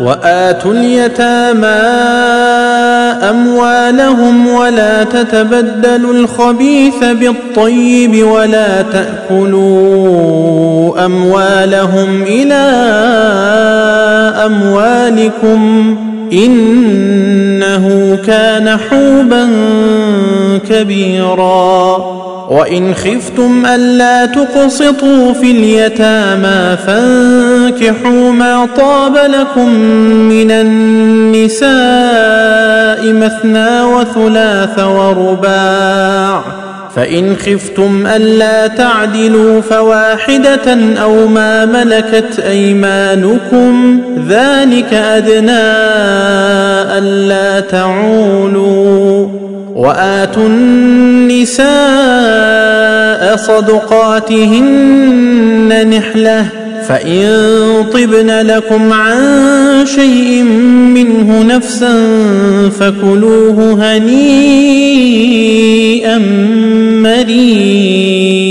وآتوا اليتامى أموالهم ولا تتبدلوا الخبيث بالطيب ولا تأكلوا أموالهم إلى أموالكم إنه كان حوبا كبيرا. وإن خفتم ألا تقسطوا في اليتامى فانكحوا ما طاب لكم من النساء مثنى وثلاث ورباع فان خفتم الا تعدلوا فواحده أو ما ملكت ايمانكم ذلك ادنى الا تعولوا وآتوا النساء صدقاتهن نحلة فإن طبن لكم عن شيء منه نفسا فكلوه هنيئا مريئا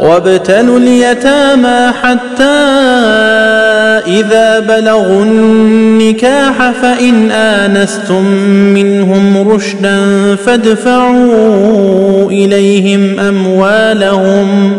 وابتلوا اليتامى حتى إذا بلغوا النكاح فإن آنستم منهم رشدا فادفعوا إليهم أموالهم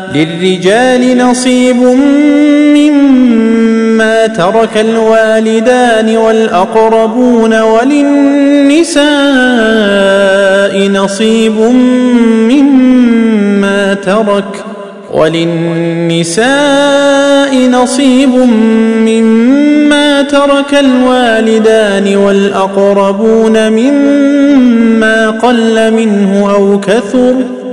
للرجال نصيب مما ترك الوالدان والأقربون وللنساء نصيب مما ترك وللنساء نصيب مما ترك الوالدان والأقربون مما قل منه أو كثر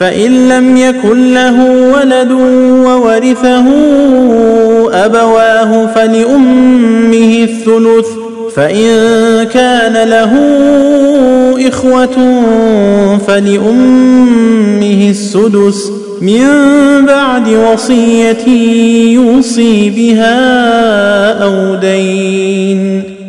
فإن لم يكن له ولد وورثه أبواه فلأمه الثلث فإن كان له إخوة فلأمه السدس من بعد وصية يوصي بها أو دين.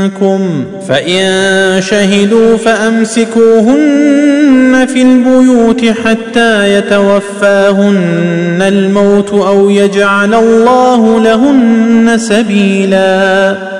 منكم فإن شهدوا فأمسكوهن في البيوت حتى يتوفاهن الموت أو يجعل الله لهن سبيلا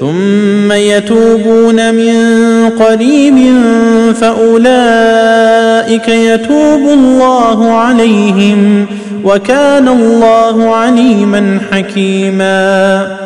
ثم يتوبون من قريب فأولئك يتوب الله عليهم وكان الله عليما حكيما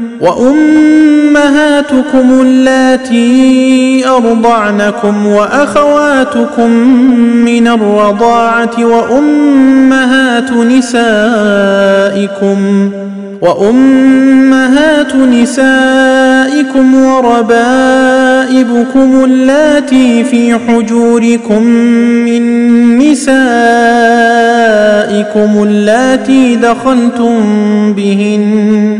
وأمهاتكم اللاتي أرضعنكم وأخواتكم من الرضاعة وأمهات نسائكم وأمهات نسائكم وربائبكم اللاتي في حجوركم من نسائكم اللاتي دخلتم بهن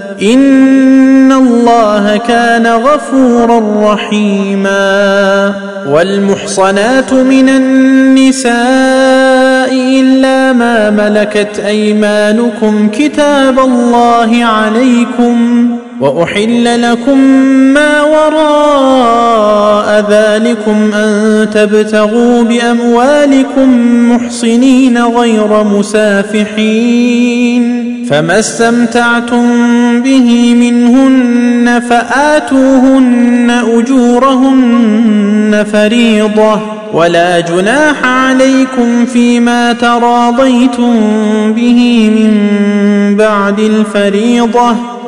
إن الله كان غفورا رحيما والمحصنات من النساء إلا ما ملكت أيمانكم كتاب الله عليكم واحل لكم ما وراء ذلكم ان تبتغوا باموالكم محصنين غير مسافحين فما استمتعتم به منهن فآتوهن أجورهن فريضة ولا جناح عليكم فيما تراضيتم به من بعد الفريضة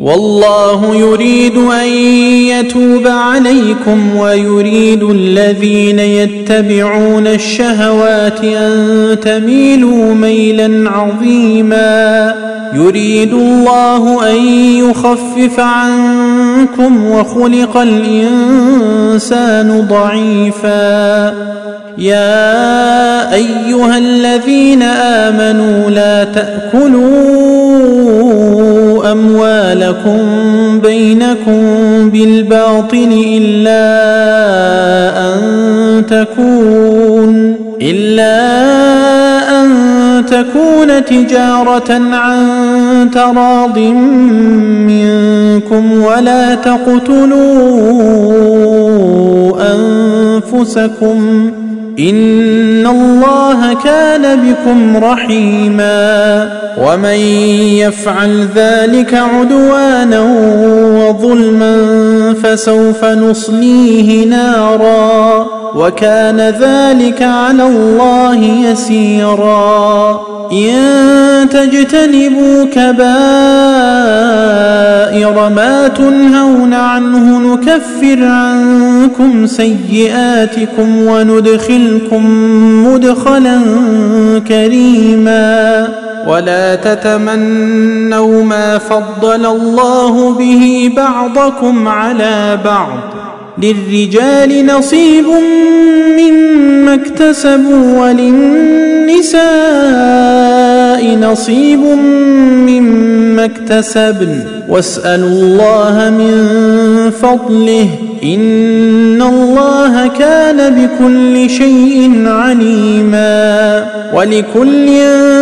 والله يريد أن يتوب عليكم ويريد الذين يتبعون الشهوات أن تميلوا ميلا عظيما. يريد الله أن يخفف عنكم وخلق الإنسان ضعيفا. يا أيها الذين آمنوا لا تأكلوا يكن بينكم بالباطل إلا أن تكون إلا أن تكون تجارة عن تراض منكم ولا تقتلوا أنفسكم. إن الله كان بكم رحيما ومن يفعل ذلك عدوانا وظلما فسوف نصليه نارا وكان ذلك على الله يسيرا. إن تجتنبوا كبائر ما تنهون عنه نكفر عنكم سيئاتكم وندخلكم مدخلا كريما. ولا تتمنوا ما فضل الله به بعضكم على بعض. للرجال نصيب مما اكتسبوا وللنساء نصيب مما اكتسبن. واسألوا الله من فضله. إن الله كان بكل شيء عليما. ولكل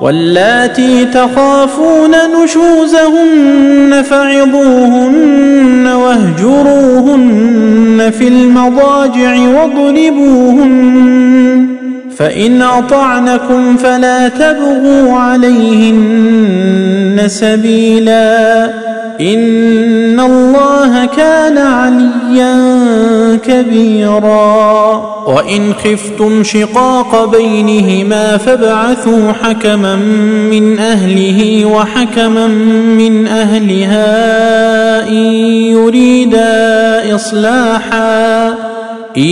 واللاتي تخافون نشوزهن فعظوهن واهجروهن في المضاجع واضربوهن فإن أطعنكم فلا تبغوا عليهن سبيلا إن الله كان عليا كبيرا. وإن خفتم شقاق بينهما فابعثوا حكما من أهله وحكما من أهلها إن يريدا إصلاحا إن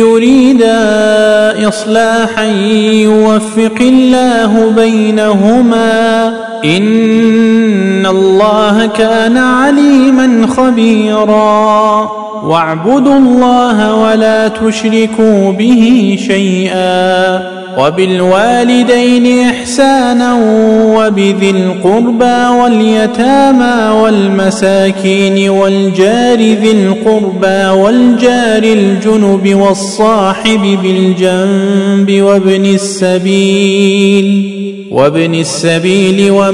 يريدا إصلاحا يوفق الله بينهما. إن الله كان عليما خبيرا. واعبدوا الله ولا تشركوا به شيئا. وبالوالدين إحسانا وبذي القربى واليتامى والمساكين والجار ذي القربى والجار الجنب والصاحب بالجنب وابن السبيل وابن السبيل وما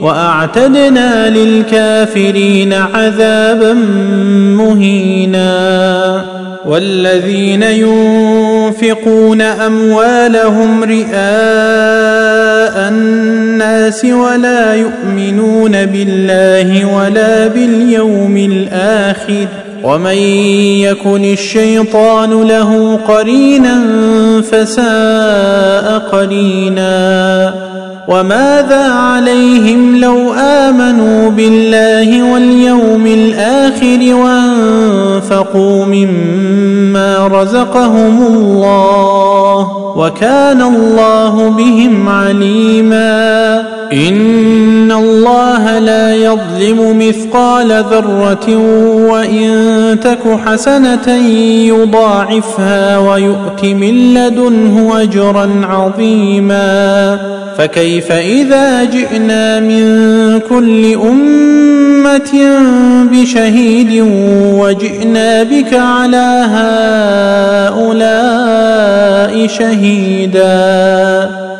وأعتدنا للكافرين عذابا مهينا والذين ينفقون أموالهم رئاء الناس ولا يؤمنون بالله ولا باليوم الآخر ومن يكن الشيطان له قرينا فساء قرينا وماذا عليهم لو آمنوا بالله واليوم الآخر وانفقوا مما رزقهم الله وكان الله بهم عليما ان الله لا يظلم مثقال ذره وان تك حسنه يضاعفها ويؤت من لدنه اجرا عظيما فكيف اذا جئنا من كل امه بشهيد وجئنا بك على هؤلاء شهيدا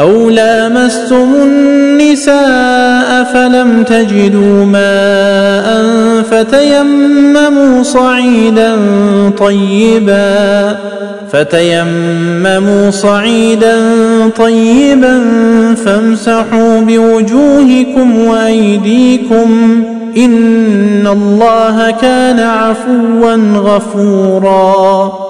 أو لامستم النساء فلم تجدوا ماء فتيمموا صعيدا طيبا فتيمموا صعيدا طيبا فامسحوا بوجوهكم وأيديكم إن الله كان عفوا غفورا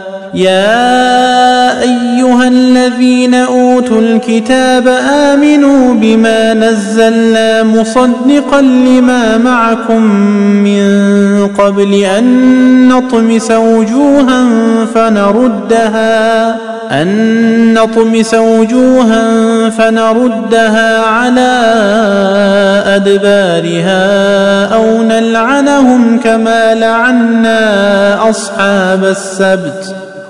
يا أيها الذين أوتوا الكتاب آمنوا بما نزلنا مصدقا لما معكم من قبل أن نطمس وجوها فنردها أن نطمس وجوها فنردها على أدبارها أو نلعنهم كما لعنا أصحاب السبت.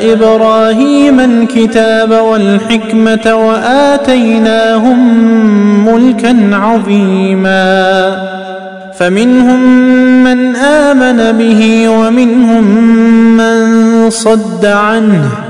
ال إبراهيم الكتاب والحكمة وآتيناهم ملكا عظيما. فمنهم من آمن به ومنهم من صد عنه.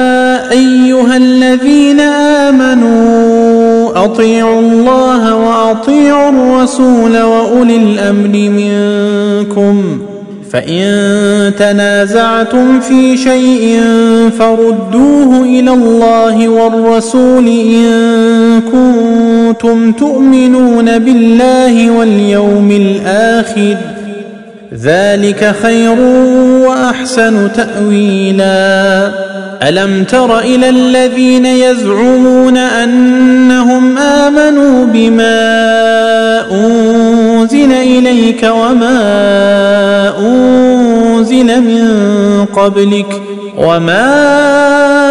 أيها الذين آمنوا أطيعوا الله وأطيعوا الرسول وأولي الأمر منكم. فإن تنازعتم في شيء فردوه إلى الله والرسول إن كنتم تؤمنون بالله واليوم الآخر. ذلك خير وأحسن تأويلا. ألم تر إلى الذين يزعمون أنهم آمنوا بما أنزل إليك وما أنزل من قبلك وما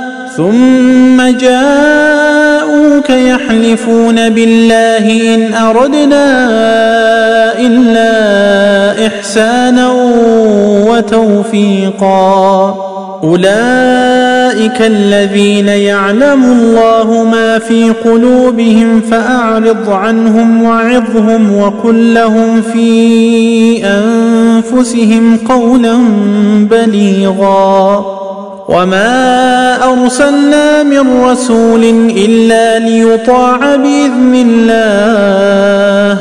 ثم جاءوك يحلفون بالله إن أردنا إلا إحسانا وتوفيقا. أولئك الذين يعلم الله ما في قلوبهم فأعرض عنهم وعظهم وقل لهم في أنفسهم قولا بليغا. وما أرسلنا من رسول إلا ليطاع بإذن الله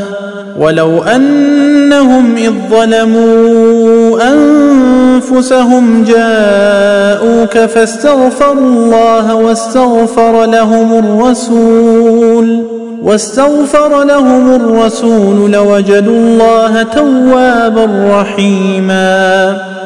ولو أنهم إذ ظلموا أنفسهم جاءوك فاستغفروا الله واستغفر لهم الرسول واستغفر لهم الرسول لوجدوا الله توابا رحيما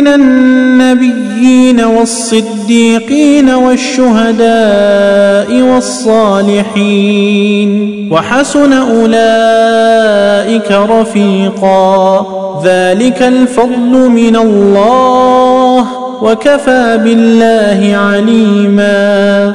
من النبيين والصديقين والشهداء والصالحين وحسن أولئك رفيقا. ذلك الفضل من الله وكفى بالله عليما.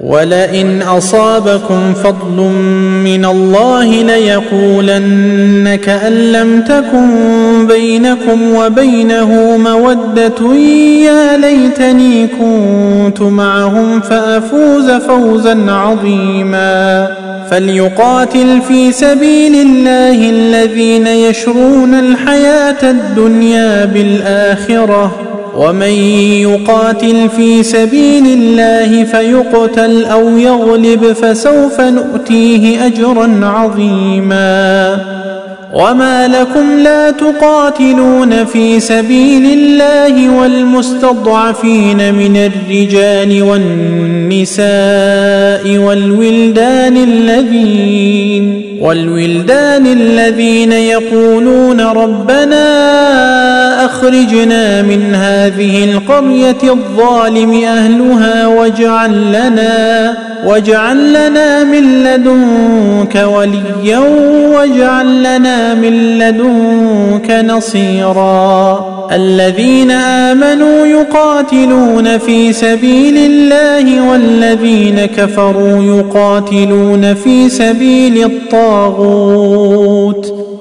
ولئن أصابكم فضل من الله ليقولن كان لم تكن بينكم وبينه مودة يا ليتني كنت معهم فأفوز فوزا عظيما. فليقاتل في سبيل الله الذين يشرون الحياة الدنيا بالآخرة. ومن يقاتل في سبيل الله فيقتل أو يغلب فسوف نؤتيه أجرا عظيما. وما لكم لا تقاتلون في سبيل الله والمستضعفين من الرجال والنساء والولدان الذين والولدان الذين يقولون ربنا اخرجنا من هذه القريه الظالم اهلها واجعل لنا واجعل لنا من لدنك وليا واجعل لنا من لدنك نصيرا. الذين آمنوا يقاتلون في سبيل الله والذين كفروا يقاتلون في سبيل الطاغوت.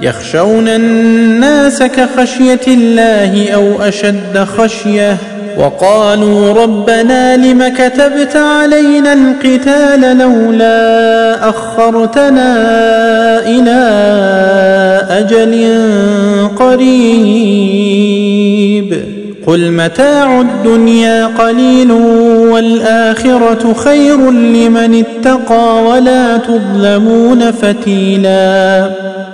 يخشون الناس كخشية الله أو أشد خشية. وقالوا ربنا لم كتبت علينا القتال لولا أخرتنا إلى أجل قريب. قل متاع الدنيا قليل والآخرة خير لمن اتقى ولا تظلمون فتيلا.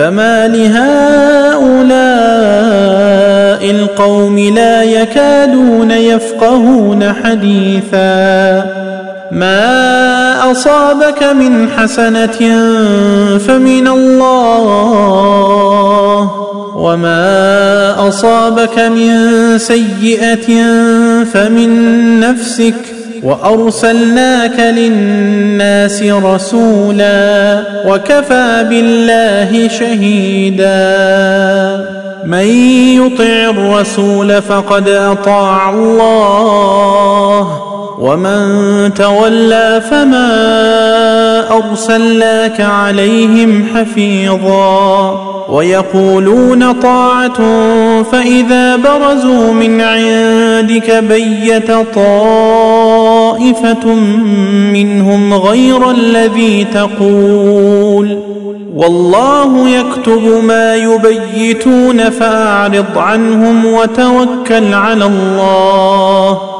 فما لهؤلاء القوم لا يكادون يفقهون حديثا ما اصابك من حسنه فمن الله وما اصابك من سيئه فمن نفسك وأرسلناك للناس رسولا وكفى بالله شهيدا. من يطع الرسول فقد أطاع الله. ومن تولى فما ارسلناك عليهم حفيظا ويقولون طاعه فاذا برزوا من عندك بيت طائفه منهم غير الذي تقول والله يكتب ما يبيتون فاعرض عنهم وتوكل على الله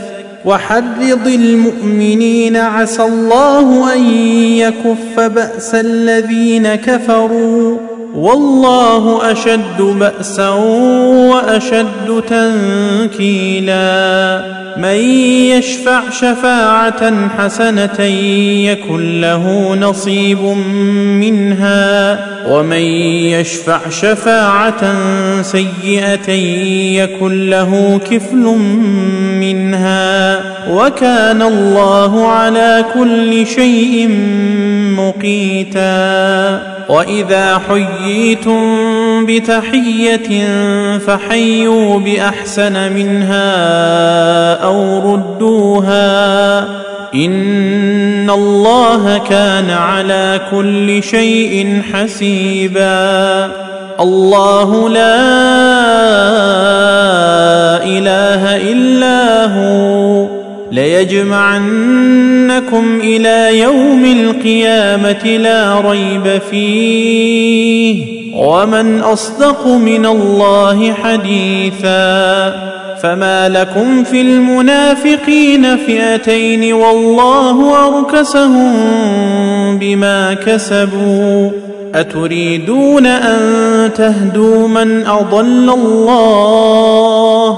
وحرض المؤمنين عسى الله أن يكف بأس الذين كفروا. والله أشد باسا وأشد تنكيلا. من يشفع شفاعة حسنة يكن له نصيب منها. ومن يشفع شفاعة سيئة يكن له كفل منها. وكان الله على كل شيء مقيتا. وإذا حييتم بتحية فحيوا بأحسن منها أو ردوها إن الله كان على كل شيء حسيبا الله لا إله إلا هو ليجمعنكم إلى يوم القيامة لا ريب فيه. ومن أصدق من الله حديثا فما لكم في المنافقين فئتين والله أركسهم بما كسبوا. أتريدون أن تهدوا من أضل الله؟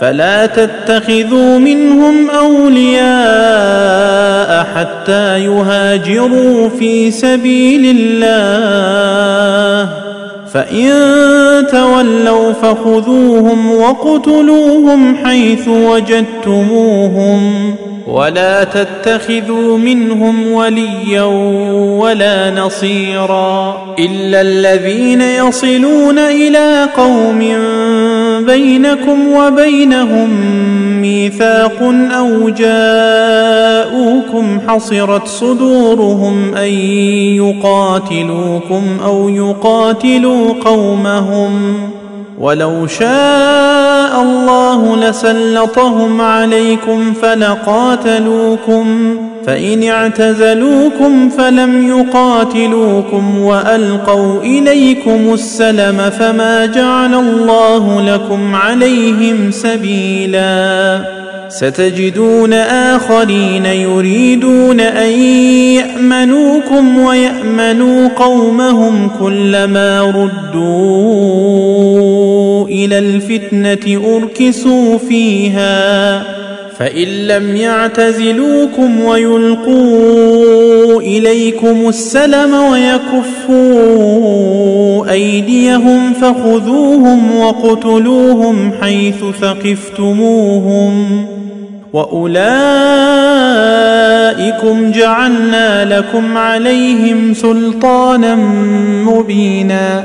فلا تتخذوا منهم أولياء حتى يهاجروا في سبيل الله. فإن تولوا فخذوهم وقتلوهم حيث وجدتموهم. ولا تتخذوا منهم وليا ولا نصيرا إلا الذين يصلون إلى قوم بينكم وبينهم ميثاق أو جاءوكم حصرت صدورهم أن يقاتلوكم أو يقاتلوا قومهم ولو شاء الله لسلطهم عليكم فلقاتلوكم فإن اعتزلوكم فلم يقاتلوكم وألقوا إليكم السلم فما جعل الله لكم عليهم سبيلا. ستجدون آخرين يريدون أن يأمنوكم ويأمنوا قومهم كلما ردوا. إلى الفتنة أركسوا فيها فإن لم يعتزلوكم ويلقوا إليكم السلم ويكفوا أيديهم فخذوهم وقتلوهم حيث ثقفتموهم وأولئكم جعلنا لكم عليهم سلطانا مبينا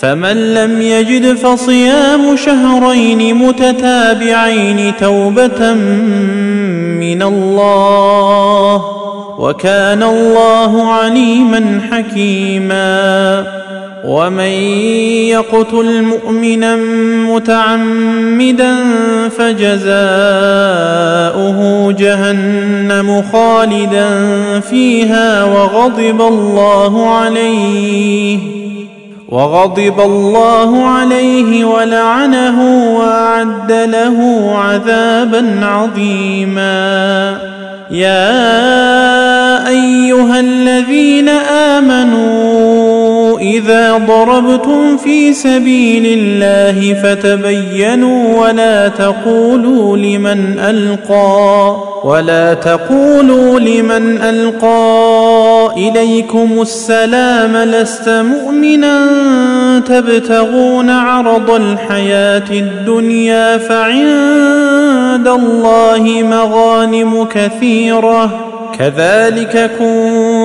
فمن لم يجد فصيام شهرين متتابعين توبة من الله وكان الله عليما حكيما ومن يقتل مؤمنا متعمدا فجزاؤه جهنم خالدا فيها وغضب الله عليه وغضب الله عليه ولعنه وأعد له عذابا عظيما. يا أيها الذين آمنوا إذا ضربتم في سبيل الله فتبينوا ولا تقولوا لمن ألقى ولا تقولوا لمن ألقى إليكم السلام لست مؤمنا تبتغون عرض الحياة الدنيا فعند الله مغانم كثيرة كذلك كنتم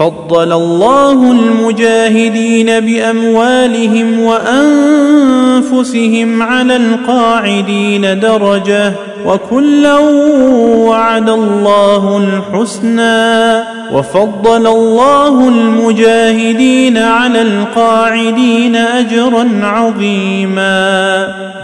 فضل الله المجاهدين بأموالهم وأنفسهم على القاعدين درجة وكلا وعد الله الحسنى وفضل الله المجاهدين على القاعدين أجرا عظيما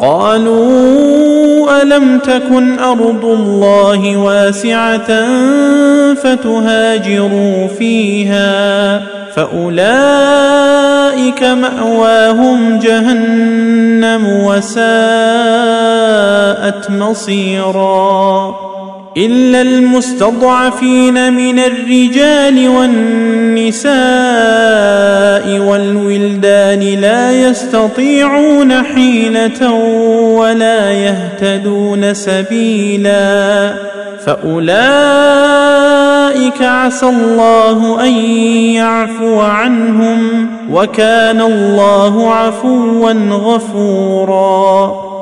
قالوا ألم تكن أرض الله واسعة فتهاجروا فيها فأولئك مأواهم جهنم وساءت مصيرا إلا المستضعفين من الرجال والنساء والولدان لا يستطيعون حيلة ولا يهتدون سبيلا فأولئك عسى الله أن يعفو عنهم وكان الله عفوا غفورا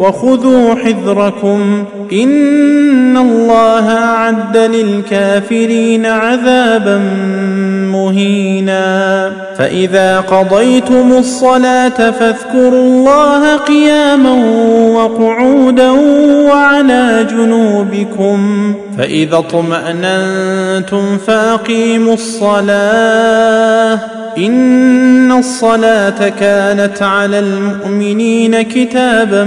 وخذوا حذركم. إن الله أعد للكافرين عذابا مهينا. فإذا قضيتم الصلاة فاذكروا الله قياما وقعودا وعلى جنوبكم. فإذا اطمأننتم فأقيموا الصلاة إن الصلاة كانت على المؤمنين كتابا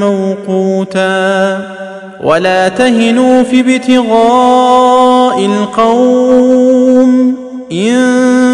موقوتا ولا تهنوا في ابتغاء القوم إن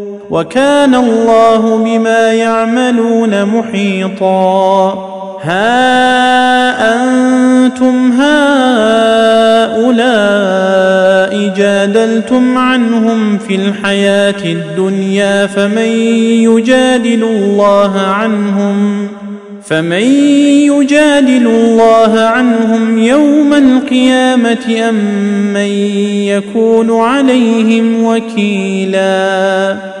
وكان الله بما يعملون محيطا. ها أنتم هؤلاء جادلتم عنهم في الحياة الدنيا فمن يجادل الله عنهم؟ فمن يجادل الله عنهم يوم القيامة أم من يكون عليهم وكيلا؟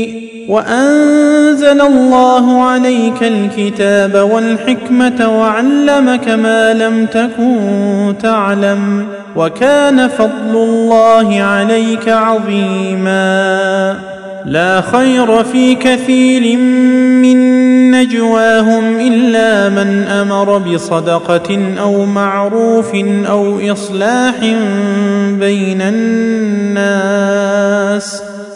وأنزل الله عليك الكتاب والحكمة وعلمك ما لم تكن تعلم وكان فضل الله عليك عظيما. لا خير في كثير من نجواهم إلا من أمر بصدقة أو معروف أو إصلاح بين الناس.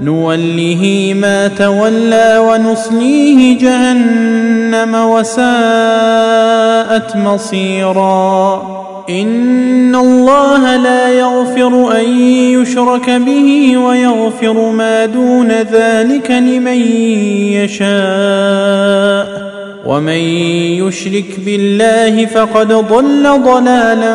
نوله ما تولى ونصليه جهنم وساءت مصيرا. إن الله لا يغفر أن يشرك به ويغفر ما دون ذلك لمن يشاء. ومن يشرك بالله فقد ضل ضلالا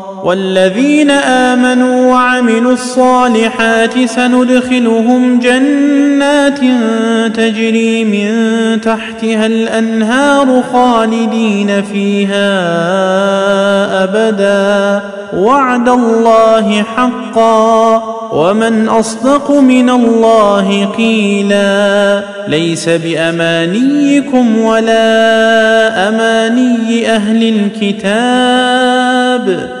والذين آمنوا وعملوا الصالحات سندخلهم جنات تجري من تحتها الأنهار خالدين فيها أبدا. وعد الله حقا. ومن أصدق من الله قيلا. ليس بأمانيكم ولا أماني أهل الكتاب.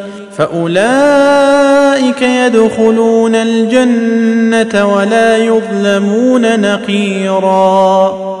فاولئك يدخلون الجنه ولا يظلمون نقيرا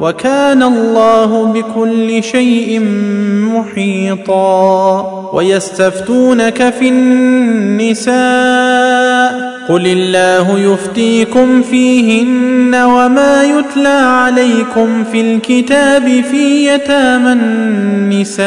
وكان الله بكل شيء محيطا. ويستفتونك في النساء. قل الله يفتيكم فيهن وما يتلى عليكم في الكتاب في يتامى النساء.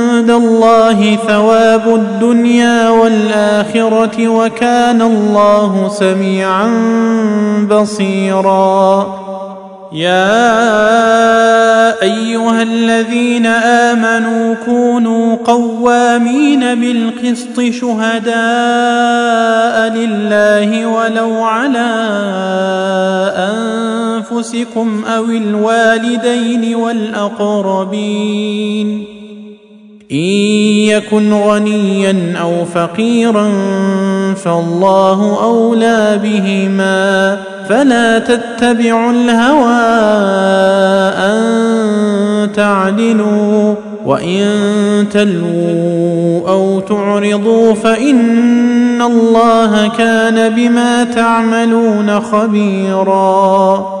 الله ثواب الدنيا والآخرة وكان الله سميعا بصيرا. يا أيها الذين آمنوا كونوا قوامين بالقسط شهداء لله ولو على أنفسكم أو الوالدين والأقربين. إن يكن غنيا أو فقيرا فالله أولى بهما فلا تتبعوا الهوى أن تعدلوا وإن تلووا أو تعرضوا فإن الله كان بما تعملون خبيرا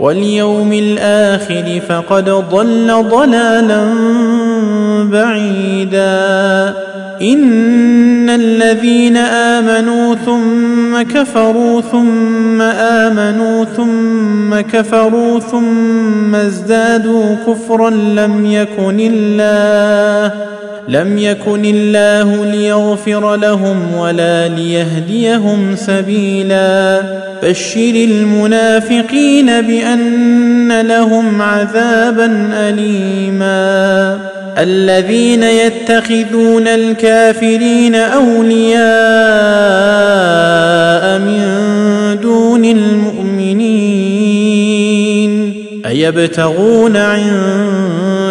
واليوم الآخر فقد ضل ضلالا بعيدا. إن الذين آمنوا ثم كفروا ثم آمنوا ثم كفروا ثم ازدادوا كفرا لم يكن الله لم يكن الله ليغفر لهم ولا ليهديهم سبيلا. بشر المنافقين بأن لهم عذابا اليما. الذين يتخذون الكافرين أولياء من دون المؤمنين. أيبتغون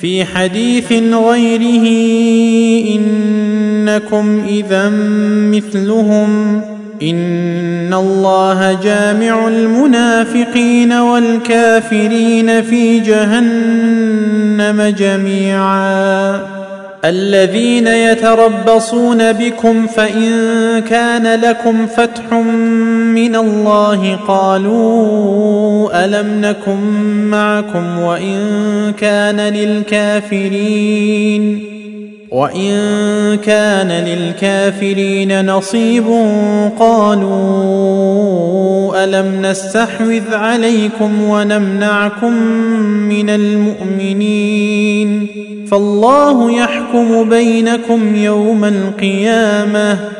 في حديث غيره إنكم إذا مثلهم إن الله جامع المنافقين والكافرين في جهنم جميعا. الذين يتربصون بكم فإن كان لكم فتح من الله قالوا ألم نكن معكم وإن كان للكافرين وإن كان للكافرين نصيب قالوا ألم نستحوذ عليكم ونمنعكم من المؤمنين فالله يحكم بينكم يوم القيامة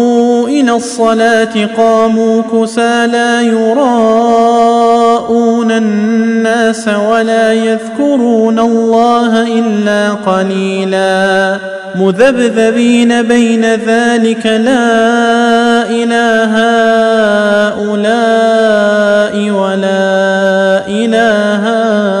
إلى الصلاة قاموا كسالى يراءون الناس ولا يذكرون الله إلا قليلا. مذبذبين بين ذلك لا إله هؤلاء ولا إله هؤلاء.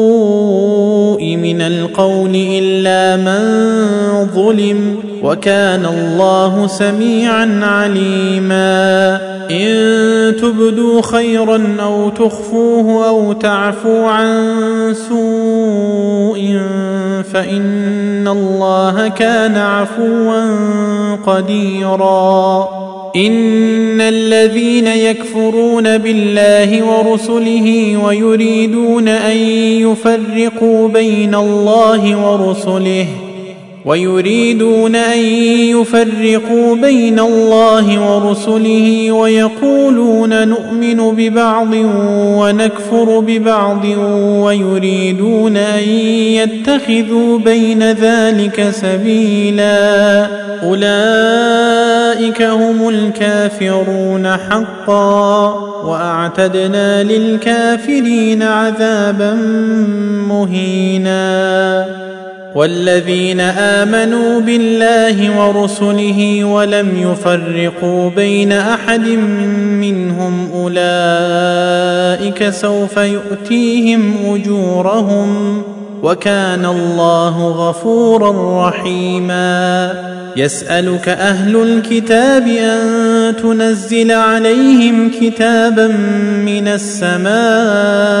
من القول إلا من ظلم وكان الله سميعا عليما. إن تبدوا خيرا أو تخفوه أو تعفوا عن سوء فإن الله كان عفوا قديرا. إن الذين يكفرون بالله ورسله ويريدون أن يفرقوا بين الله ورسله ويريدون أن يفرقوا بين الله ورسله ويقولون نؤمن ببعض ونكفر ببعض ويريدون أن يتخذوا بين ذلك سبيلا. أولئك هم الكافرون حقا وأعتدنا للكافرين عذابا مهينا. والذين آمنوا بالله ورسله ولم يفرقوا بين أحد منهم أولئك سوف يؤتيهم أجورهم وكان الله غفورا رحيما. يسألك أهل الكتاب أن تنزل عليهم كتابا من السماء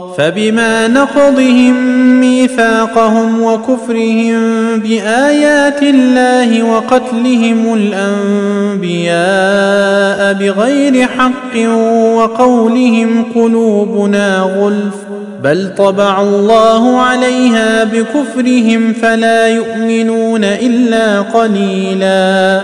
فبما نقضهم ميثاقهم وكفرهم بآيات الله وقتلهم الأنبياء بغير حق وقولهم قلوبنا غلف بل طبع الله عليها بكفرهم فلا يؤمنون إلا قليلا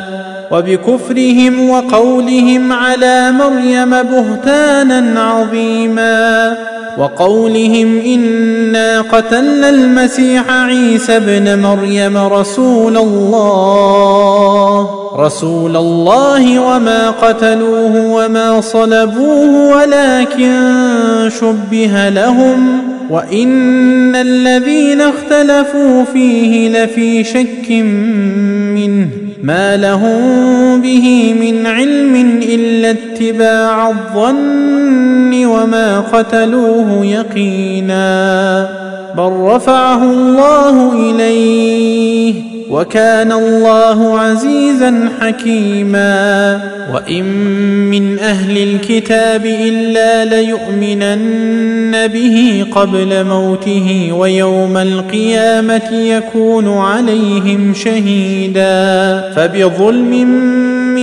وبكفرهم وقولهم على مريم بهتانا عظيما وقولهم إنا قتلنا المسيح عيسى ابن مريم رسول الله. رسول الله وما قتلوه وما صلبوه ولكن شبه لهم. وإن الذين اختلفوا فيه لفي شك منه. ما لهم به من علم إلا اتباع الظن وما قتلوه يقينا بل رفعه الله إليه. وكان الله عزيزا حكيما. وإن من أهل الكتاب إلا ليؤمنن به قبل موته ويوم القيامة يكون عليهم شهيدا. فبظلم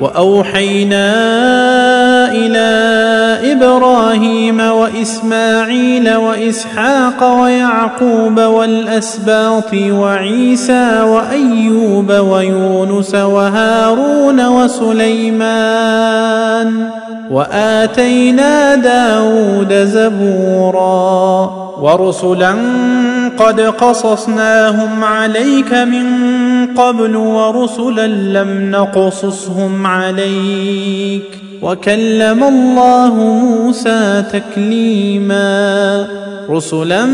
وأوحينا إلى إبراهيم وإسماعيل وإسحاق ويعقوب والأسباط وعيسى وأيوب ويونس وهارون وسليمان وآتينا داود زبورا. ورسلا قد قصصناهم عليك من قبل ورسلا لم نقصصهم عليك. وكلم الله موسى تكليما. رسلا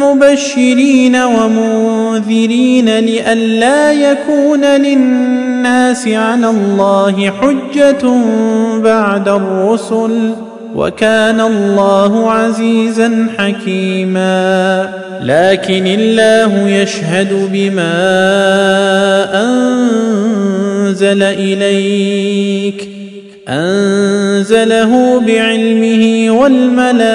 مبشرين ومنذرين لئلا يكون للناس على الله حجة بعد الرسل وكان الله عزيزا حكيما. لكن الله يشهد بما أنزل إليك. أنزله بعلمه والملائكة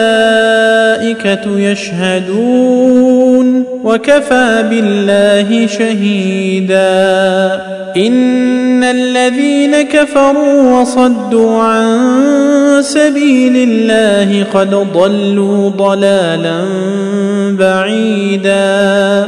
يشهدون وكفى بالله شهيدا. إن الذين كفروا وصدوا عن سبيل الله قد ضلوا ضلالا بعيدا.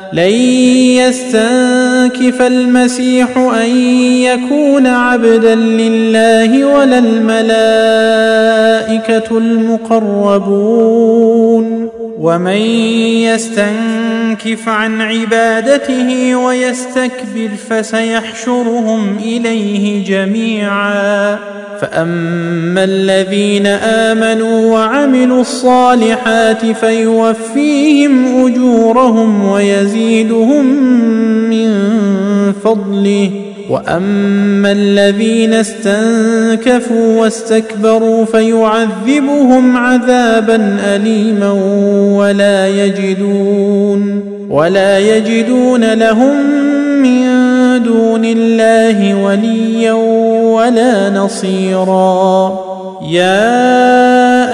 لن يستنكف المسيح أن يكون عبدا لله ولا الملائكة المقربون. ومن يستنكف عن عبادته ويستكبر فسيحشرهم إليه جميعا. فأما الذين آمنوا وعملوا الصالحات فيوفيهم أجورهم ويزيدهم من فضله. وأما الذين استنكفوا واستكبروا فيعذبهم عذابا اليما ولا يجدون ولا يجدون لهم من دون الله وليا ولا نصيرا. يا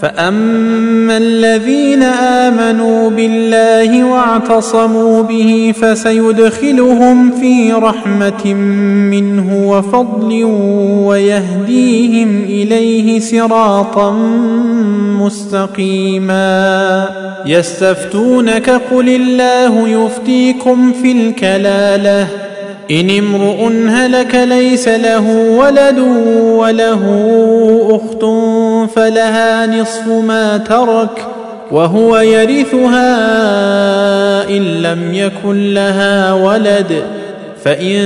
فاما الذين امنوا بالله واعتصموا به فسيدخلهم في رحمه منه وفضل ويهديهم اليه صراطا مستقيما يستفتونك قل الله يفتيكم في الكلاله ان امرؤ هلك ليس له ولد وله اخت فلها نصف ما ترك وهو يرثها إن لم يكن لها ولد فإن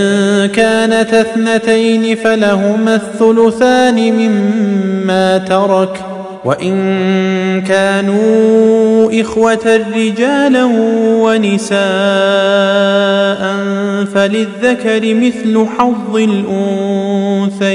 كانت اثنتين فلهما الثلثان مما ترك وإن كانوا إخوة رجالا ونساء فللذكر مثل حظ الأنثيين